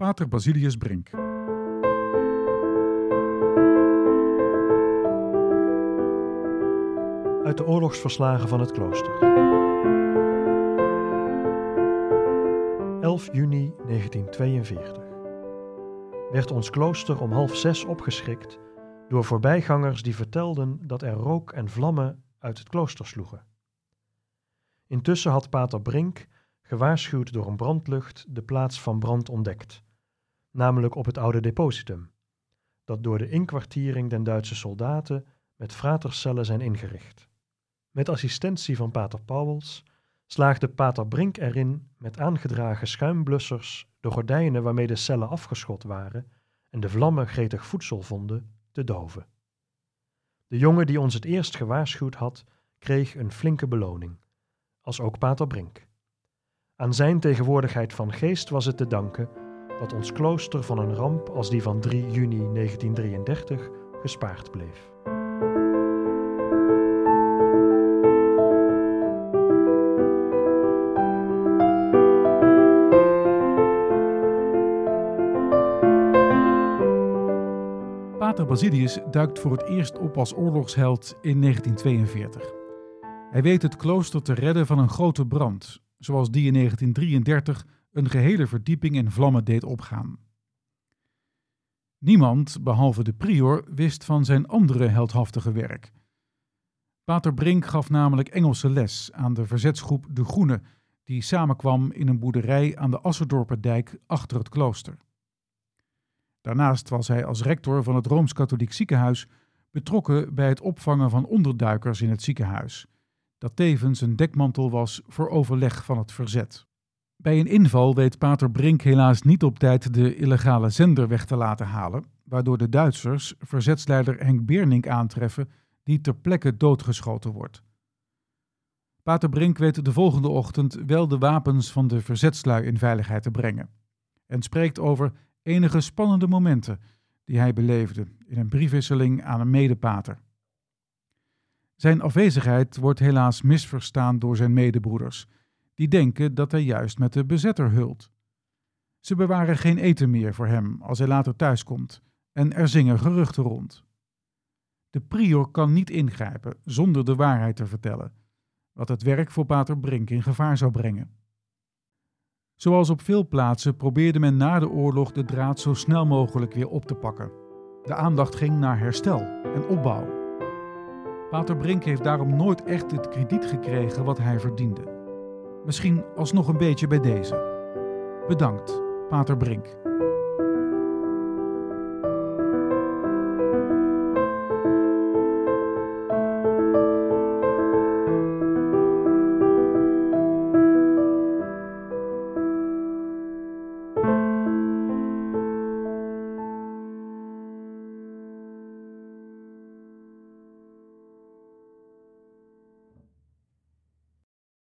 Pater Basilius Brink. Uit de oorlogsverslagen van het klooster. 11 juni 1942 werd ons klooster om half zes opgeschrikt door voorbijgangers die vertelden dat er rook en vlammen uit het klooster sloegen. Intussen had pater Brink, gewaarschuwd door een brandlucht, de plaats van brand ontdekt, namelijk op het oude depositum, dat door de inkwartiering den Duitse soldaten met fratercellen zijn ingericht. Met assistentie van pater Pauwels slaagde pater Brink erin met aangedragen schuimblussers de gordijnen waarmee de cellen afgeschot waren en de vlammen gretig voedsel vonden, te doven. De jongen die ons het eerst gewaarschuwd had, kreeg een flinke beloning, als ook pater Brink. Aan zijn tegenwoordigheid van geest was het te danken dat ons klooster van een ramp als die van 3 juni 1933 gespaard bleef. Pater Basilius duikt voor het eerst op als oorlogsheld in 1942. Hij weet het klooster te redden van een grote brand, zoals die in 1933 een gehele verdieping in vlammen deed opgaan. Niemand, behalve de prior, wist van zijn andere heldhaftige werk. Pater Brink gaf namelijk Engelse les aan de verzetsgroep De Groene, die samenkwam in een boerderij aan de Asserdorperdijk achter het klooster. Daarnaast was hij als rector van het Rooms-Katholiek Ziekenhuis betrokken bij het opvangen van onderduikers in het ziekenhuis, dat tevens een dekmantel was voor overleg van het verzet. Bij een inval weet Pater Brink helaas niet op tijd de illegale zender weg te laten halen, waardoor de Duitsers verzetsleider Henk Beernink aantreffen, die ter plekke doodgeschoten wordt. Pater Brink weet de volgende ochtend wel de wapens van de verzetslui in veiligheid te brengen en spreekt over enige spannende momenten die hij beleefde in een briefwisseling aan een medepater. Zijn afwezigheid wordt helaas misverstaan door zijn medebroeders, die denken dat hij juist met de bezetter hult. Ze bewaren geen eten meer voor hem als hij later thuiskomt en er zingen geruchten rond. De prior kan niet ingrijpen zonder de waarheid te vertellen, wat het werk voor Pater Brink in gevaar zou brengen. Zoals op veel plaatsen probeerde men na de oorlog de draad zo snel mogelijk weer op te pakken. De aandacht ging naar herstel en opbouw. Pater Brink heeft daarom nooit echt het krediet gekregen wat hij verdiende. Misschien alsnog een beetje bij deze. Bedankt, Pater Brink.